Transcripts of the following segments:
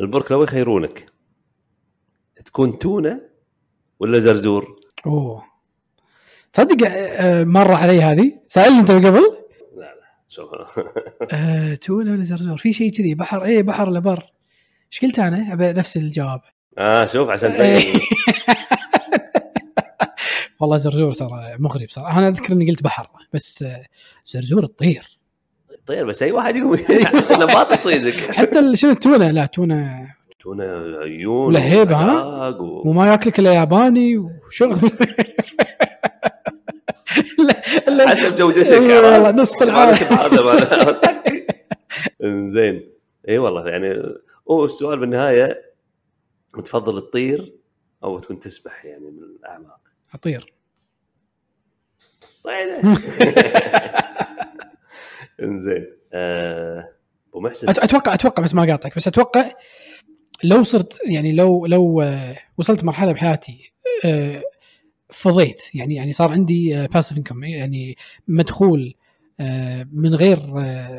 البرك لو يخيرونك. تكون تونة ولا زرزور؟ أوه. تصدق آه، مر علي هذه؟ سألني أنت قبل؟ لا لا شوف. آه، تونة ولا زرزور؟ في شيء كذي بحر اي بحر ولا بر. إيش قلت أنا؟ نفس الجواب. آه شوف عشان إيه. تبين. والله زرزور ترى مغري بصراحة. أنا أذكر إني قلت بحر بس آه، زرزور تطير. طير بس أي واحد يقوم نبات تصيدك. حتى شنو التونة؟ لا تونة تونة عيون ولا هيبة، ها؟ و... وما ياكلك إلا ياباني وشغل. حسب جودتك. عرفت؟ نص العالم. ما- زين اي والله يعني هو السؤال بالنهاية تفضل تطير أو تكون تسبح يعني من الأعماق؟ أطير. انزين. آه، أبو محسن. أتوقع أتوقع بس ما قاطعك بس أتوقع لو صرت يعني لو لو آه، وصلت مرحلة بحياتي آه، فضيت يعني يعني صار عندي باسف انكم يعني مدخول من غير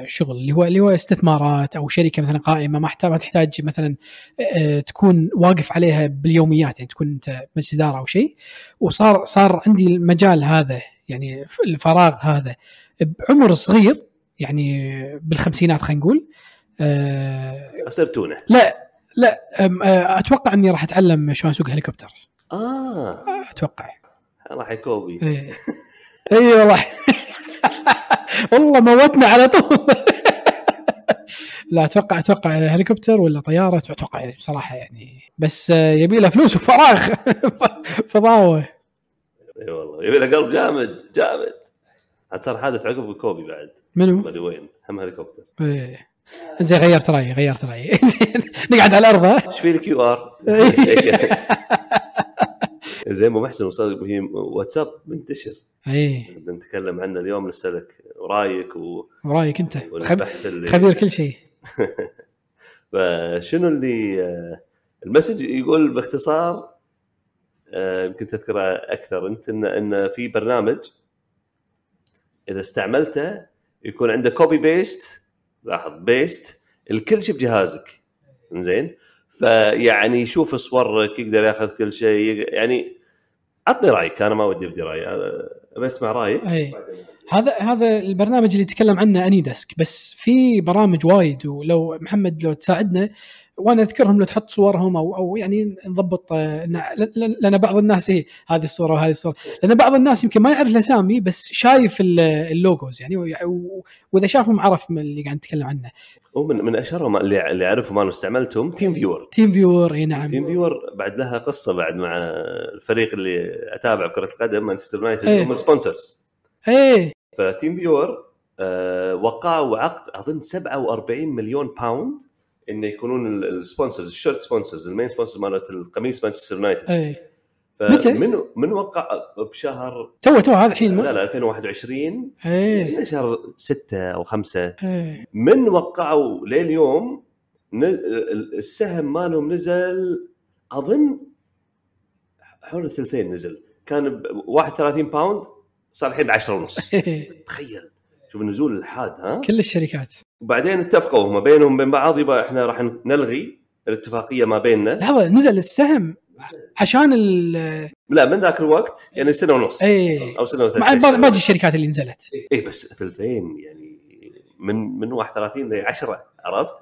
شغل اللي هو اللي هو استثمارات أو شركة مثلا قائمة ما ما تحتاج مثلا تكون واقف عليها باليوميات يعني تكون أنت مجلس إدارة أو شيء. وصار صار عندي المجال هذا يعني الفراغ هذا بعمر صغير يعني بالخمسينات خلينا نقول. آه، اصير تونه لا لا آه، أتوقع إني راح أتعلم شلون أسوق هليكوبتر. آه. أتوقع. راح يكوبي. اي اي والله. والله موتنا على طول. لا أتوقع أتوقع هليكوبتر ولا طيارة أتوقع بصراحة يعني. بس آه، يبي له فلوس وفراغ. فضاوة. اي والله. يبي له قلب جامد جامد. عاد صار حادث عقب كوبي بعد. منو؟ ما أدري وين. هم هليكوبتر. إيه. زين غيرت رأيي غيرت رأيي. زين نقعد على الأرض إيش في ال QR؟ زين أبو محسن وصل هي واتساب منتشر. اي بدنا نتكلم عنه اليوم نسالك رأيك و... ورايك أنت. خب- اللي خبير كل شيء. فشنو اللي آه، ال message يقول باختصار آه، يمكن تذكره أكثر أنت ان إن في برنامج إذا استعملته يكون عنده copy paste لاحظ paste الكل شيء بجهازك. زين فيعني يشوف صورك يقدر ياخذ كل شيء يعني عطني رأيك أنا ما ودي أبدي رايي بسمع رأيك. أي. هذا هذا البرنامج اللي تكلم عنه AnyDesk بس في برامج وايد ولو محمد لو تساعدنا وأنا أذكرهم لو تحط صورهم أو أو يعني نضبط آه، لأن بعض الناس إيه هذه الصورة وهذه الصورة. لأن بعض الناس يمكن ما يعرف الأسامي بس شايف ال- ال logos يعني وإذا شافهم عرف من اللي قاعد نتكلم عنه. ومن من اشهرهم اللي اعرفهم أنا واستعملتم TeamViewer. TeamViewer إي نعم. TeamViewer بعد لها قصة بعد مع الفريق اللي اتابع كرة القدم مانشستر يونايتد إيه. هم ال sponsors. إيه. ف TeamViewer آه وقعوا عقد أظن 47 مليون pound انه يكونون ال- ال sponsors ال shirt sponsors ال main sponsors مالت القميص مانشستر يونايتد. متى؟ فمن من وقع؟ بشهر تو تو هذا الحين لا لا 2021 إيه كنا شهر 6 أو 5 إيه من وقعوا لليوم السهم مالهم نزل أظن حول الثلثين نزل. كان ب 31 باوند صار الحين ب 10 ونص. تخيل. شوف النزول الحاد ها؟ كل الشركات. وبعدين اتفقوا هم بينهم بين بعض يبقى إحنا راح نلغي الاتفاقية ما بيننا. لحظه نزل السهم عشان ال لا من ذاك الوقت يعني سنة ونص إيه. أو سنة وثلاث مع باقي الشركات اللي نزلت. اي بس ثلثين يعني من من 31 ل 10 عرفت؟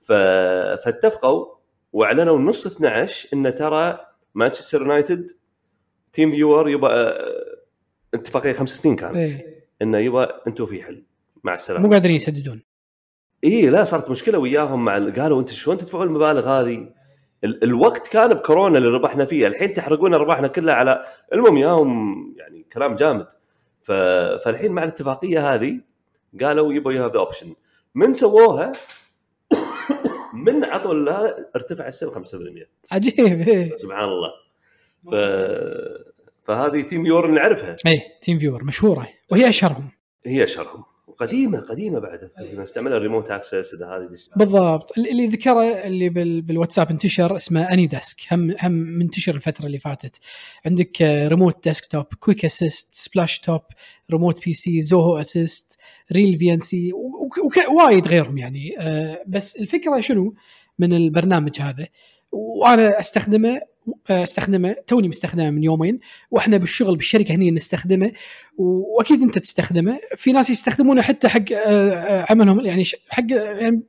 ف... فاتفقوا وأعلنوا النص 12 إن ترى مانشستر يونايتد TeamViewer يبقى اتفاقية خمس سنين كانت. إيه. إنه يبقى أنتم في حل. مع مو السلامه قادرين يسددون. اي لا صارت مشكلة وياهم مع ال- قالوا أنت شلون تدفعون المبالغ هذه؟ ال... الوقت كان بكورونا اللي ربحنا فيه. الحين تحرقون ارباحنا كلها على المهم ياهم يعني كلام جامد. ف... فالحين مع الاتفاقية هذه قالوا يبغوا you have the option من سووها؟ من عطوا لها ارتفع السعر 5% عجيب إيه. سبحان الله. ف... فهذه TeamViewer نعرفها. إيه TeamViewer مشهورة. وهي أشهرهم. هي أشهرهم. وقديمه قديمة بعد نستعملها ال remote access إذا هذه بالضبط. اللي ذكره اللي بال- بالواتساب انتشر اسمه AnyDesk هم هم منتشر الفترة اللي فاتت. عندك Remote Desktop Quick Assist Splashtop ريموت بي سي زوهو اسيست ريل في ان سي وايد غيرهم يعني. آه، بس الفكرة شنو؟ من البرنامج هذا. وأنا أستخدمه استخدمه توني مستخدمه من يومين وإحنا بالشغل بالشركة هني نستخدمه وأكيد أنت تستخدمه. في ناس يستخدمونه حتى حق آه، عملهم يعني حق يعني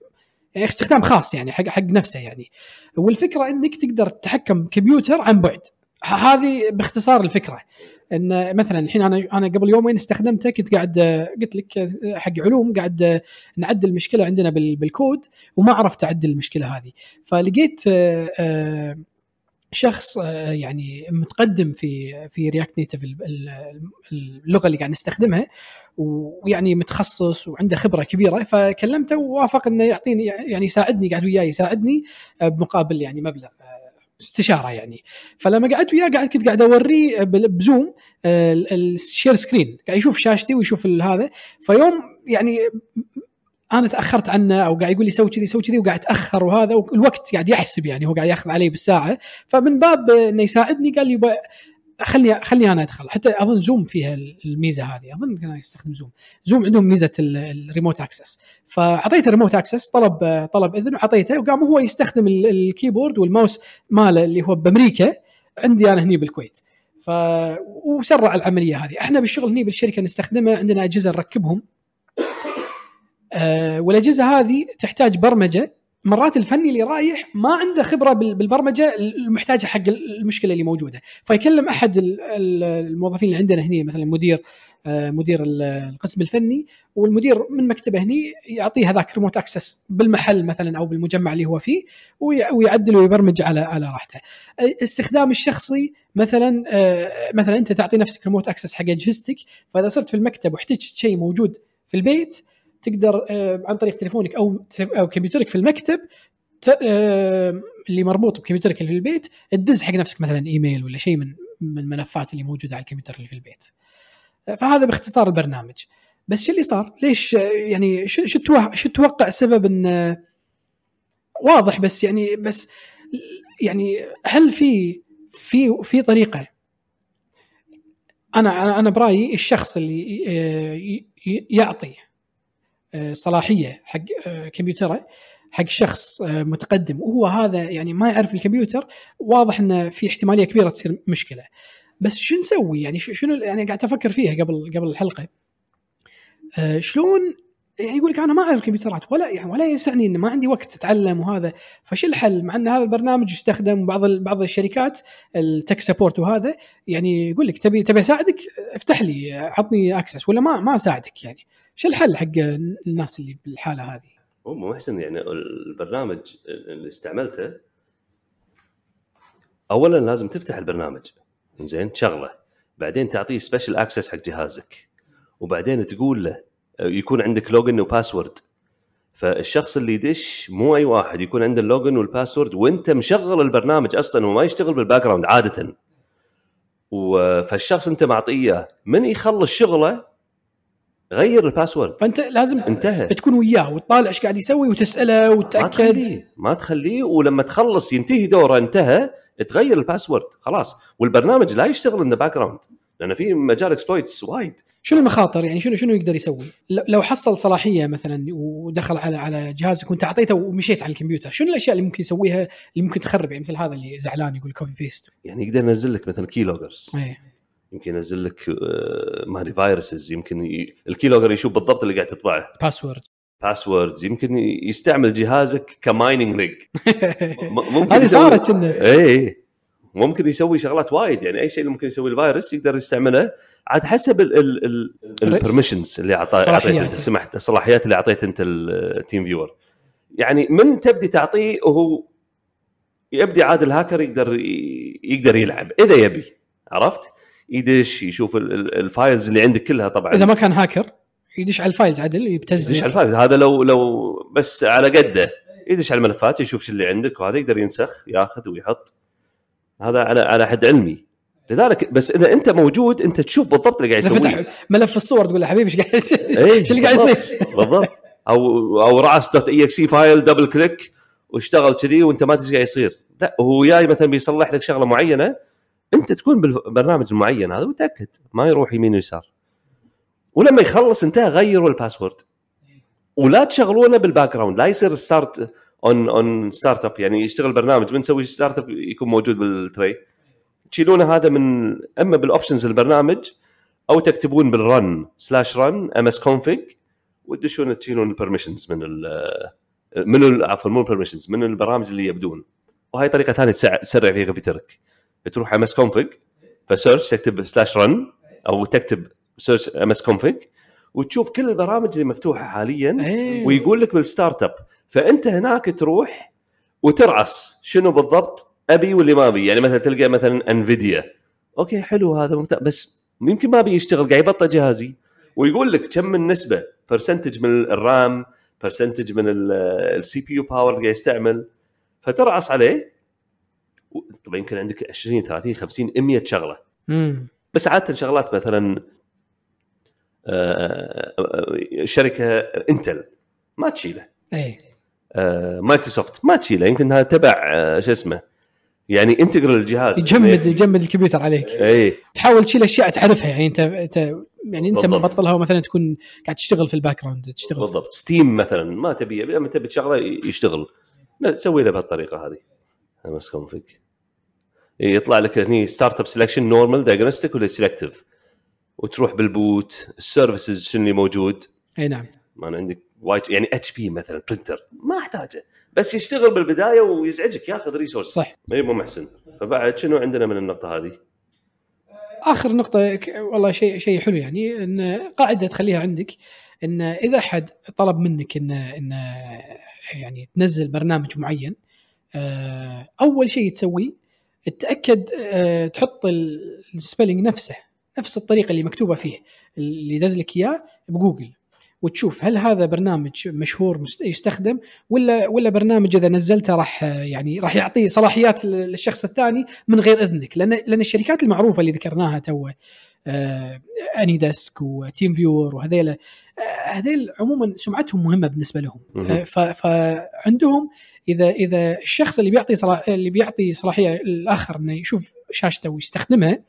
يعني استخدام خاص يعني حق حق نفسه يعني. والفكرة إنك تقدر تتحكم كمبيوتر عن بعد. هذه باختصار الفكرة. إن مثلا الحين أنا أنا قبل يومين استخدمته كنت قاعد قلت لك حق علوم قاعد نعدل مشكلة عندنا بالكود وما عرفت أعدل المشكلة هذه. فلقيت آه، شخص آه، يعني متقدم في في رياكت نيتف اللغة اللي قاعد نستخدمها ويعني متخصص وعنده خبرة كبيرة فكلمته ووافق إنه يعطيني يعني يساعدني قاعد وياي يساعدني آه، بمقابل يعني مبلغ استشارة يعني. فلما قعدت وياه قاعد كنت قاعد أوريه ب Zoom ال share screen قاعد يشوف شاشتي ويشوف هذا. فيوم يعني أنا تأخرت عنه أو قاعد يقول لي سوي كذي سوي كذي وقاعد أتأخر وهذا والوقت قاعد يحسب يعني هو قاعد يأخذ علي بالساعة. فمن باب إنه يساعدني قال لي خلني خلني أنا أدخل. حتى أظن Zoom فيها الميزة هذه. أظن كان يستخدم Zoom Zoom عندهم ميزة ال remote access فأعطيته ال remote access طلب طلب إذن وعطيته وقام هو يستخدم ال keyboard وال mouse ماله اللي هو بأمريكا. عندي أنا هني بالكويت. ف وسرع العملية هذه. إحنا بالشغل هني بالشركة نستخدمها عندنا أجهزة نركبهم. أه والأجهزة هذه تحتاج برمجة مرات الفني اللي رايح ما عنده خبرة بالبرمجة المحتاجة حق المشكلة اللي موجودة فيكلم أحد الموظفين اللي عندنا هنا مثلا مدير آه، مدير القسم الفني والمدير من مكتبه هني يعطيه هذاك remote access بالمحل مثلا أو بالمجمع اللي هو فيه ويعدل ويبرمج على على راحته. استخدام الشخصي مثلا آه، مثلا أنت تعطي نفسك remote access حق أجهزتك فإذا صرت في المكتب واحتجت شيء موجود في البيت تقدر آه، عن طريق تليفونك أو أو كمبيوترك في المكتب آه، اللي مربوط بكمبيوترك اللي في البيت تدز حق نفسك مثلا إيميل ولا شيء من من الملفات اللي موجودة على الكمبيوتر اللي في البيت. فهذا باختصار البرنامج. بس شو اللي صار؟ ليش يعني شو شو تتوقع سبب إن واضح بس يعني بس يعني هل في في في طريقة أنا أنا برأيي الشخص اللي آه، يعطي آه، صلاحية حق آه، كمبيوتره حق شخص آه، متقدم. وهو هذا يعني ما يعرف الكمبيوتر واضح إنه في احتمالية كبيرة تصير مشكلة. بس شو نسوي؟ يعني شنو يعني قاعد أفكر فيها قبل قبل الحلقة. شلون يعني يقول لك أنا ما أعرف كمبيوترات ولا يعني ولا يسعني إن ما عندي وقت أتعلم وهذا. فش الحل؟ مع إن هذا البرنامج يستخدم بعض بعض الشركات ال tech support وهذا يعني يقول لك تبي تبي أساعدك؟ افتح لي عطني access ولا ما ما أساعدك يعني. شو الحل حق الناس اللي بالحالة هذه؟ ام محسن يعني البرنامج اللي استعملته اولا لازم تفتح البرنامج. زين تشغله بعدين تعطيه special access حق جهازك. وبعدين تقول له يكون عندك login و password فالشخص اللي يدش مو أي واحد يكون عنده ال login وال password وانت مشغل البرنامج أصلا هو ما يشتغل بال background عاده فالشخص أنت معطيه من يخلص شغله غير ال password فأنت لازم انتهى. تكون وياه وتطالع إيش قاعد يسوي وتسأله وتتاكد ما تخليه ما تخليه ولما تخلص ينتهي دوره انتهى تغير ال password خلاص. والبرنامج لا يشتغل in background لأن في مجال exploits وايد. شنو المخاطر؟ يعني شنو شنو يقدر يسوي؟ لو حصل صلاحية مثلا ودخل على على جهازك وانت أعطيته ومشيت على الكمبيوتر، شنو الأشياء اللي ممكن يسويها اللي ممكن تخرب؟ يعني مثل هذا اللي زعلان يقول copy paste؟ يعني يقدر ينزل لك مثلا keyloggers إيه. يمكن ينزل لك ما أدري viruses يمكن ي... ال keylogger يشوف بالضبط اللي قاعد تطبعه. password passwords يمكن يستعمل جهازك ك mining rig ممكن هذه صارت اي ممكن يسوي شغلات وايد يعني أي شيء اللي ممكن يسوي الفيروس يقدر يستعمله عاد حسب ال permissions اللي اعطيته سمحت الصلاحيات اللي أعطيت أنت ال TeamViewer يعني من تبدي تعطيه وهو يبدي عاد الهاكر يقدر يقدر يلعب إذا يبي عرفت؟ يدش يشوف ال files اللي عندك كلها طبعا. إذا ما كان هاكر يدش على ال files عدل يبتز. يدش على ال files. هذا لو لو بس على قده يدش على الملفات يشوف شو اللي عندك وهذا يقدر ينسخ ياخذ ويحط. هذا على على حد علمي. لذلك بس إذا أنت موجود أنت تشوف بالضبط اللي قاعد يسوي فتح ملف الصور تقول له حبيبي إيش قاعد إيش اللي قاعد يصير؟ بالضبط أو أو رأس dot EX file double click واشتغل كذي وأنت ما تدري قاعد يصير. لا هو جاي مثلا بيصلح لك شغلة معينة أنت تكون بالبرنامج المعين هذا وتاكد ما يروح يمين ويسار. ولما يخلص انتهى غيروا ال password. ولا تشغلونه بال background لا يصير start on on startup يعني يشتغل برنامج. بنسوي startup يكون موجود بال tray. تشيلون هذا من أما بال options البرنامج أو تكتبون بال run slash run msconfig وتدشون تشيلون ال permissions من ال من عفوا مو ال permissions من البرامج اللي يبدون. وهي طريقة ثانية تسرع فيها كمبيوترك بتروح msconfig ف search تكتب slash run أو تكتب search msconfig وتشوف كل البرامج اللي مفتوحة حاليا إيه. ويقول لك بال startup. فأنت هناك تروح وترعص شنو بالضبط أبي واللي ما أبي. يعني مثلا تلقى مثلا Nvidia Okay حلو هذا ممتاز. بس يمكن ما بيشتغل قاعد يبطئ جهازي. ويقول لك كم من نسبة؟ percentage من ال RAM percentage من ال CPU power اللي قاعد يستعمل. فترعص عليه. طبعا يمكن عندك 20 30 50 100 شغلة. مم. بس عادة شغلات مثلا شركة Intel ما تشيله. آه، مايكروسوفت ما تشيله يمكن إنها تبع آه، شو اسمه يعني integral الجهاز. يجمد يجمد الكمبيوتر عليك. اي تحاول تشيل أشياء تعرفها يعني انت, انت يعني أنت. مبطلها مثلا تكون قاعد تشتغل في ال background تشتغل بالضبط. Steam مثلا ما تبي لما تبي تشغله يشتغل. لا تسوي له بهالطريقة هذه. msconfig يطلع لك هني startup selection normal diagnostic ولا selective وتروح بال boot ال services شنو اللي موجود؟ أي نعم. ما أنا عندك وايد يعني HP مثلا printer ما أحتاجه. بس يشتغل بالبداية ويزعجك ياخذ resource صح. اي مو محسن. فبعد شنو عندنا من النقطة هذه؟ آخر نقطة والله شيء شيء حلو يعني إن قاعدة تخليها عندك إن إذا أحد طلب منك إن إن يعني تنزل برنامج معين آه، أول شيء تسويه تتاكد آه، تحط ال- ال spelling نفسه. نفس الطريقة اللي مكتوبة فيه اللي يدز لك إياه بجوجل. وتشوف هل هذا برنامج مشهور يستخدم ولا ولا برنامج إذا نزلته راح آه، يعني راح يعطي صلاحيات لل- للشخص الثاني من غير إذنك. لأن لأن الشركات المعروفة اللي ذكرناها تو آه، AnyDesk و TeamViewer وهذيلا آه، هذيل عموما سمعتهم مهمة بالنسبة لهم. آه، ف- فعندهم إذا إذا الشخص اللي بيعطي صلاح اللي بيعطي صلاحية الآخر إنه يشوف شاشته ويستخدمها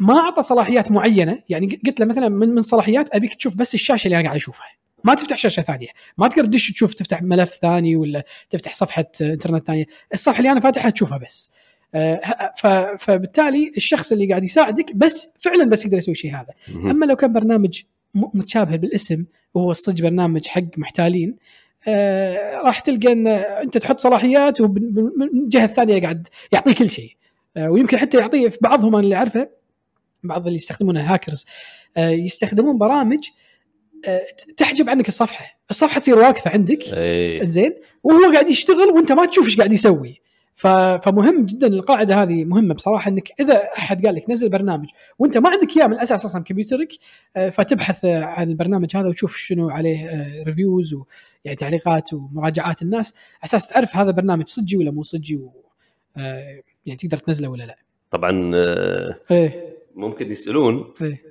ما أعطى صلاحيات معينة يعني قلت له مثلا من من صلاحيات أبيك تشوف بس الشاشة اللي أنا قاعد أشوفها. ما تفتح شاشة ثانية. ما تقدر تدش تشوف تفتح ملف ثاني ولا تفتح صفحة إنترنت ثانية. الصفحة اللي أنا فاتحها تشوفها بس. آه، فبالتالي الشخص اللي قاعد يساعدك بس فعلا بس يقدر يسوي الشيء هذا. أما لو كان برنامج متشابه بالاسم وهو الصدق برنامج حق محتالين آه راح تلقى إن أنت تحط صلاحيات ومن الجهه الثانية قاعد يعطيه كل شيء. آه ويمكن حتى يعطيه في بعضهم أنا اللي أعرفه بعض اللي يستخدمونها هاكرز آه يستخدمون برامج آه تحجب عنك الصفحة. الصفحة تصير واقفة عندك. اي زين وهو قاعد يشتغل وأنت ما تشوف إيش قاعد يسوي. فمهم جدا القاعدة هذه مهمة بصراحة إنك إذا أحد قال لك نزل برنامج وأنت ما عندك إياه من الاساس أصلا كمبيوترك آه، فتبحث عن البرنامج هذا وتشوف شنو عليه reviews ويعني تعليقات ومراجعات الناس على أساس تعرف هذا برنامج صجي ولا مو صجي و يعني تقدر تنزله ولا لا. طبعا إيه. ممكن يسألون إيه.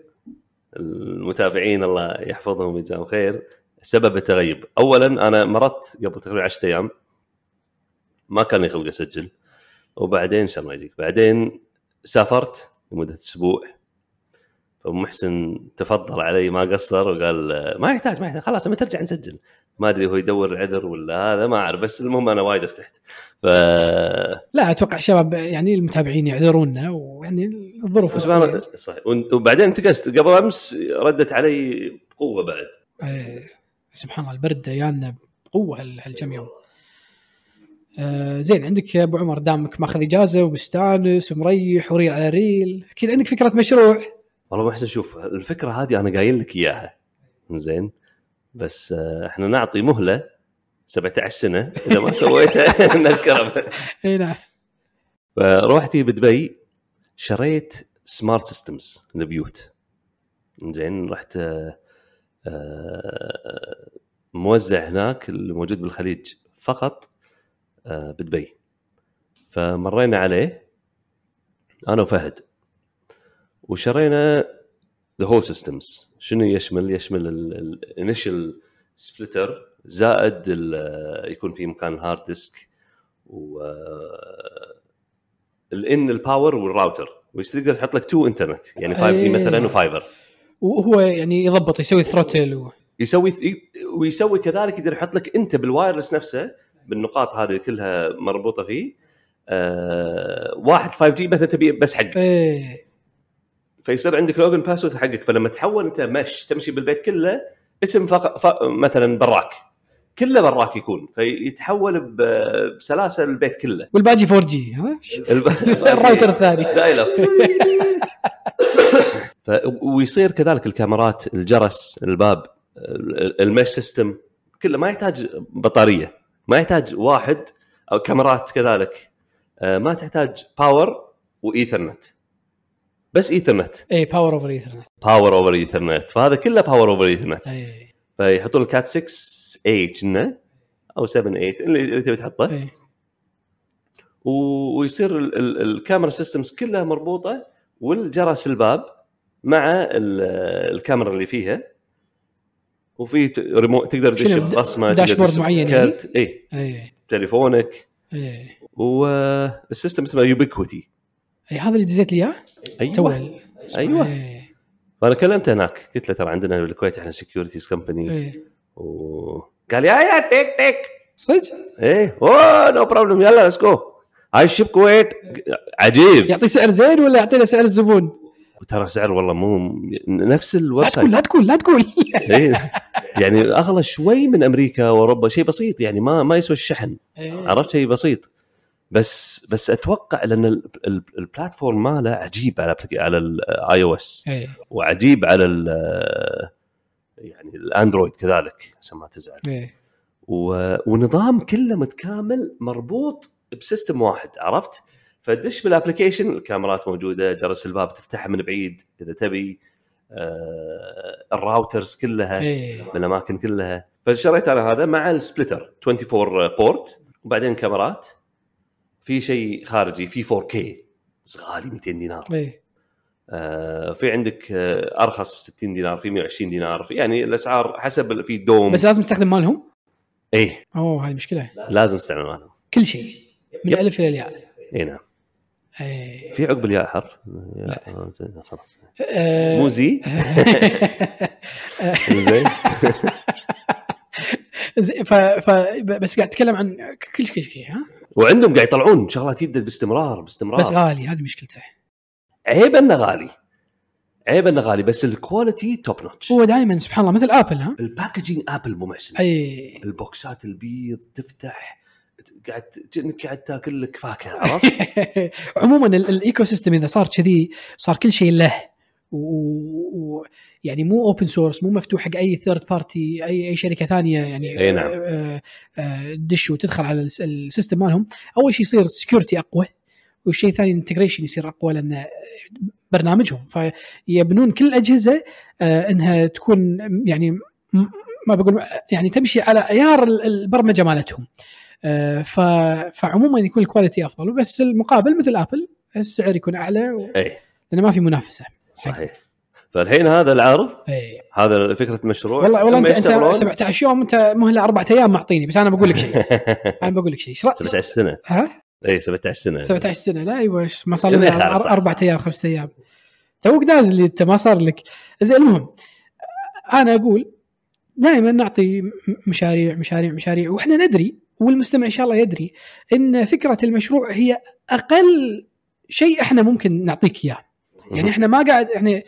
المتابعين الله يحفظهم ويجزاهم خير سبب التغيب. اولا أنا مرضت قبل تقريبا 10 أيام. ما كان لي خلق أسجل. وبعدين إن شاء الله يجيك. بعدين سافرت لمدة أسبوع. فمحسن تفضل علي ما قصر وقال ما يحتاج ما يحتاج خلاص لما ترجع نسجل. ما أدري هو يدور عذر ولا هذا ما أعرف بس المهم أنا وايد ارتحت. ف لا أتوقع شباب يعني المتابعين يعذرونا ويعني الظروف. ما صحيح. وبعدين انتقست قبل أمس ردت علي بقوة بعد. آه، سبحان الله البرد يانا بقوة هال- هالكم يوم. آه زين عندك يا أبو عمر دامك ماخذ إجازة ومستانس ومريح وريل على ريل. أكيد عندك فكرة مشروع. والله محسن شوف الفكرة هذه أنا قايل لك إياها. زين بس آه، إحنا نعطي مهلة 17 سنة إذا ما سويتها. نذكرها. إي نعم. فروحتي بدبي. شريت smart systems للبيوت زين رحت آه، آه، موزع هناك اللي موجود بالخليج فقط آه، بدبي. فمرينا عليه أنا وفهد. وشرينا the whole systems شنو يشمل؟ يشمل ال initial splitter زائد يكون في مكان ال hard disk و الان ال power وال router وتقدر تحط لك two internet يعني 5G أيه. مثلا و fiber وهو يعني يضبط يسوي throttle و... يسوي ويسوي كذلك يقدر يحط لك انت بال wireless نفسه بالنقاط هذه كلها مربوطة فيه. آه واحد 5G مثلا تبي بس حقك. إيه. فيصير عندك login password حقك فلما تحول أنت mesh تمشي بالبيت كله اسم فق... ف... مثلا براك. كله براك يكون فيتحول بسلاسه البيت كله. والباقي 4G ها؟ الراوتر الثاني. dial. ويصير كذلك الكاميرات الجرس الباب ال- ال- ال- mesh system كله ما يحتاج بطارية. ما يحتاج واحد أو كاميرات كذلك. آه، ما تحتاج power و ethernet بس ايثرنت اي power over ethernet power over ethernet فهذا كله power over ethernet اي فيحطون ال cat 6 اي كنا أو 7 8 اللي تبي تحطه. و- ويصير ال- ال- ال camera systems كلها مربوطة والجرس الباب مع ال- الكاميرا اللي فيها. وفي ريموت تقدر تدش شنو؟ ببصمه dashboard معين يعني؟ ب card اي اي تليفونك اي وال system اسمه Ubiquiti اي هذا اللي دزيت لي إياه؟ أيوه. أيوة. اي فانا كلمته هناك قلت له ترى عندنا بالكويت إحنا securities company اي وقال yeah yeah take take. صدق؟ إيه. oh no problem يلا let's go I ship Kuwait عجيب. يعطي سعر زين ولا يعطينا سعر الزبون؟ وترى سعر والله مو نفس الويب لا تقول لا تقول لا تقول. إيه. يعني أغلى شوي من أمريكا وأوروبا شيء بسيط يعني ما ما يسوى الشحن. إيه. عرفت؟ شيء بسيط. بس بس أتوقع لأن ال- ال- ال platform ماله عجيب على على ال iOS وعجيب على ال- يعني الأندرويد كذلك عشان ما تزعل. اي و... ونظام كله متكامل مربوط ب system واحد عرفت؟ فدش بال application الكاميرات موجودة جرس الباب تفتحها من بعيد إذا تبي آه ال routers كلها اي بالاماكن كلها. فشريت أنا هذا مع ال splitter 24 port وبعدين كاميرات. في شيء خارجي في 4K بس غالي 200 دينار. اي آه في عندك آه أرخص ب 60 دينار في 120 دينار في يعني الأسعار حسب في dome. بس لازم تستخدم مالهم؟ إيه. أوه هاي مشكلة. لازم استعمل مالهم. كل شيء من. الالف إلى الياء. اي نعم. اي في عقب الياء حرف؟ آه، خلاص. آه، مو زي؟ زين زي- ف... ف... بس قاعد أتكلم عن كل شيء كل شيء ها؟ وعندهم قاعد يطلعون شغلات جديده باستمرار باستمرار. بس غالي هذه مشكلته. عيب إنه غالي. عيب إنه غالي بس ال quality top notch هو دائما سبحان الله مثل Apple ها؟ ال packaging Apple مو محسن. أي. البوكسات البيض تفتح قاعد كأنك قاعد تاكل لك فاكهة عرفت؟ عموما ال- ال ecosystem إذا صار كذي صار كل شيء له. و- و- يعني مو open source مو مفتوح حق أي third party اي أي شركة ثانية يعني أي نعم. آه، آه، تدش وتدخل على الس- ال system مالهم. أول شيء يصير security أقوى والشيء الثاني integration يصير أقوى لأن برنامجهم. فيبنون كل الاجهزه آه، إنها تكون يعني ما بقول يعني تمشي على عيار ال- البرمجة مالتهم. فعموما يكون ال quality أفضل. بس المقابل مثل Apple السعر يكون أعلى و... إي. لأن ما في منافسة. صحيح. فالحين هذا العرض اي هذا فكرة المشروع والله والله انت أنت يشتغلون- 17 يوم أنت مهله أربع أيام معطيني بس أنا بقول لك شيء. أنا بقول لك شيء. إيش رأ- 17 سنة. ها؟ اي 17 سنة. 17 سنة. لا أيوه ما صار يعني لنا أربع. أيام خمسة أيام. توك اللي أنت ما صار لك. زين المهم أنا أقول دائما نعطي مشاريع مشاريع مشاريع. وإحنا ندري والمستمع إن شاء الله يدري إن فكرة المشروع هي أقل شيء إحنا ممكن نعطيك إياه. يعني إحنا ما قاعد يعني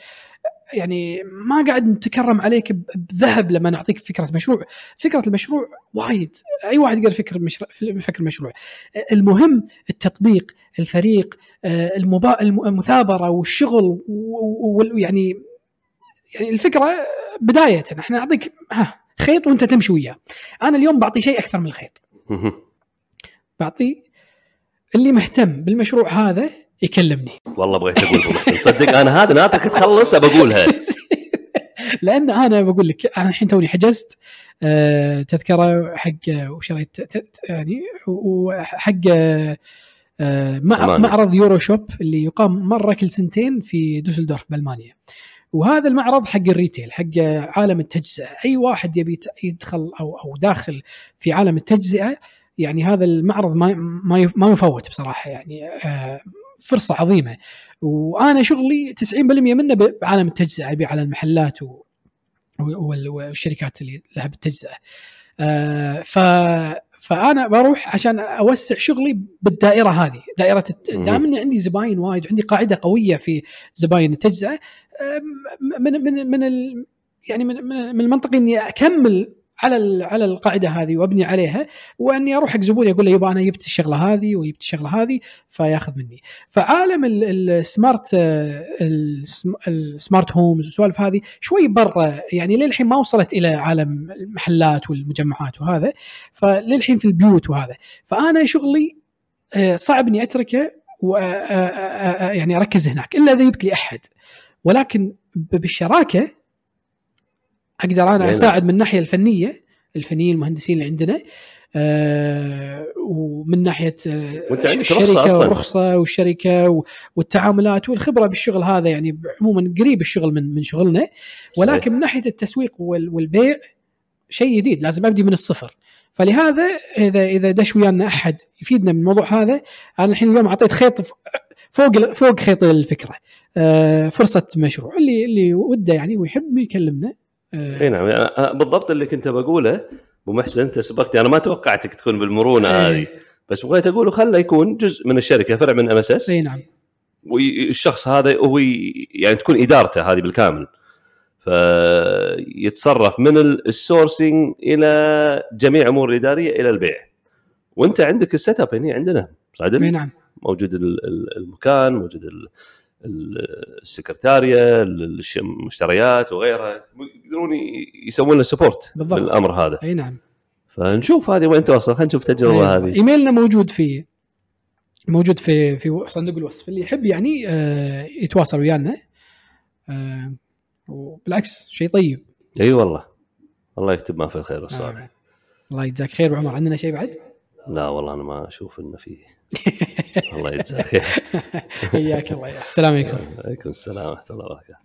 يعني ما قاعد نتكرم عليك بذهب لما نعطيك فكرة مشروع، فكرة المشروع وايد. أي واحد يقدر يفكر مشروع يفكر مشروع. المهم التطبيق، الفريق، آه، المبا... الم- المثابرة والشغل ويعني يعني الفكرة بداية. إحنا نعطيك ها خيط وأنت تمشي وياه. أنا اليوم بعطي شيء أكثر من الخيط، بعطي اللي مهتم بالمشروع هذا يكلمني. والله بغيت أقول ابو محسن صدق أنا هذا ناطرك تخلص بقولها لأن أنا بقول لك أنا الحين توني حجزت آه، تذكرة حق وشريت ت- ت- يعني وحق آه، آه،. معرض يورو شوب اللي يقام مرة كل سنتين في دوسلدورف بألمانيا وهذا المعرض حق الريتيل حق عالم التجزئة أي واحد يبي يدخل أو أو داخل في عالم التجزئة يعني هذا المعرض ما ما يفوت بصراحة يعني آه، فرصة عظيمة وأنا شغلي 90% منه بعالم التجزئة ابيع على المحلات و وال- والشركات اللي لها بالتجزئة. آه، ف فأنا بروح عشان أوسع شغلي بالدائرة هذه دائرة. دام إني عندي زباين وايد وعندي قاعدة قوية في زباين التجزئة أم، من من من ال يعني من من المنطقي إني أكمل على على القاعدة هذه وأبني عليها وأني أروح حق زبوني أقول له يبا أنا جبت الشغلة هذه وجبت الشغلة هذه فياخذ مني. فعالم ال- السمارت السم- السمارت هومز والسوالف هذه شوي برا يعني للحين ما وصلت إلى عالم المحلات والمجمعات وهذا فللحين في البيوت وهذا. فأنا شغلي آه، صعب إني أتركه و آه، آه، يعني أركز هناك إلا إذا جبت لي أحد. ولكن بالشراكة أقدر أنا يعني- أساعد من الناحية الفنية الفنيين المهندسين اللي عندنا آه، ومن ناحية آه، وأنت عندك الشركة رخصة أصلاً. والرخصه والشركة والتعاملات والخبرة بالشغل هذا يعني عموما قريب الشغل من من شغلنا. ولكن من ناحية التسويق وال- والبيع شيء جديد لازم أبدي من الصفر. فلهذا اذا إذا دش ويانا أحد يفيدنا من الموضوع هذا أنا الحين اليوم أعطيت خيط فوق فوق خيط الفكرة. آه، فرصة مشروع اللي اللي وده يعني ويحب يكلمنا. إي نعم. بالضبط اللي كنت بقوله أبو محسن أنت سبقتني أنا ما توقعتك تكون بالمرونة هذه. إيه. بس بغيت أقوله خله يكون جزء من الشركة فرع من MSS إي نعم. والشخص هذا هو يعني تكون إدارته هذه بالكامل. فيتصرف من ال- ال sourcing إلى جميع أمور الإدارية إلى البيع. وأنت عندك ال setup هنا عندنا صادق نعم. موجود ال- ال- المكان موجود السكرتارية المشتريات وغيرها يقدرون يسوون له support بالضبط. بالأمر هذا. أي نعم. فنشوف هذه وين توصل. خلينا نشوف التجربه أيوة. هذه. إيميلنا موجود في موجود في في صندوق الوصف. اللي يحب يعني آه، يتواصل ويانا. آه، وبالعكس شيء طيب. أي والله. الله يكتب ما في الخير والصالح. آه. الله يجزاك خير. وعمر عندنا شيء بعد؟ لا والله أنا ما أشوف إنه في. الله يجزاك حياك الله السلام عليكم. عليكم السلام ورحمة الله وبركاته.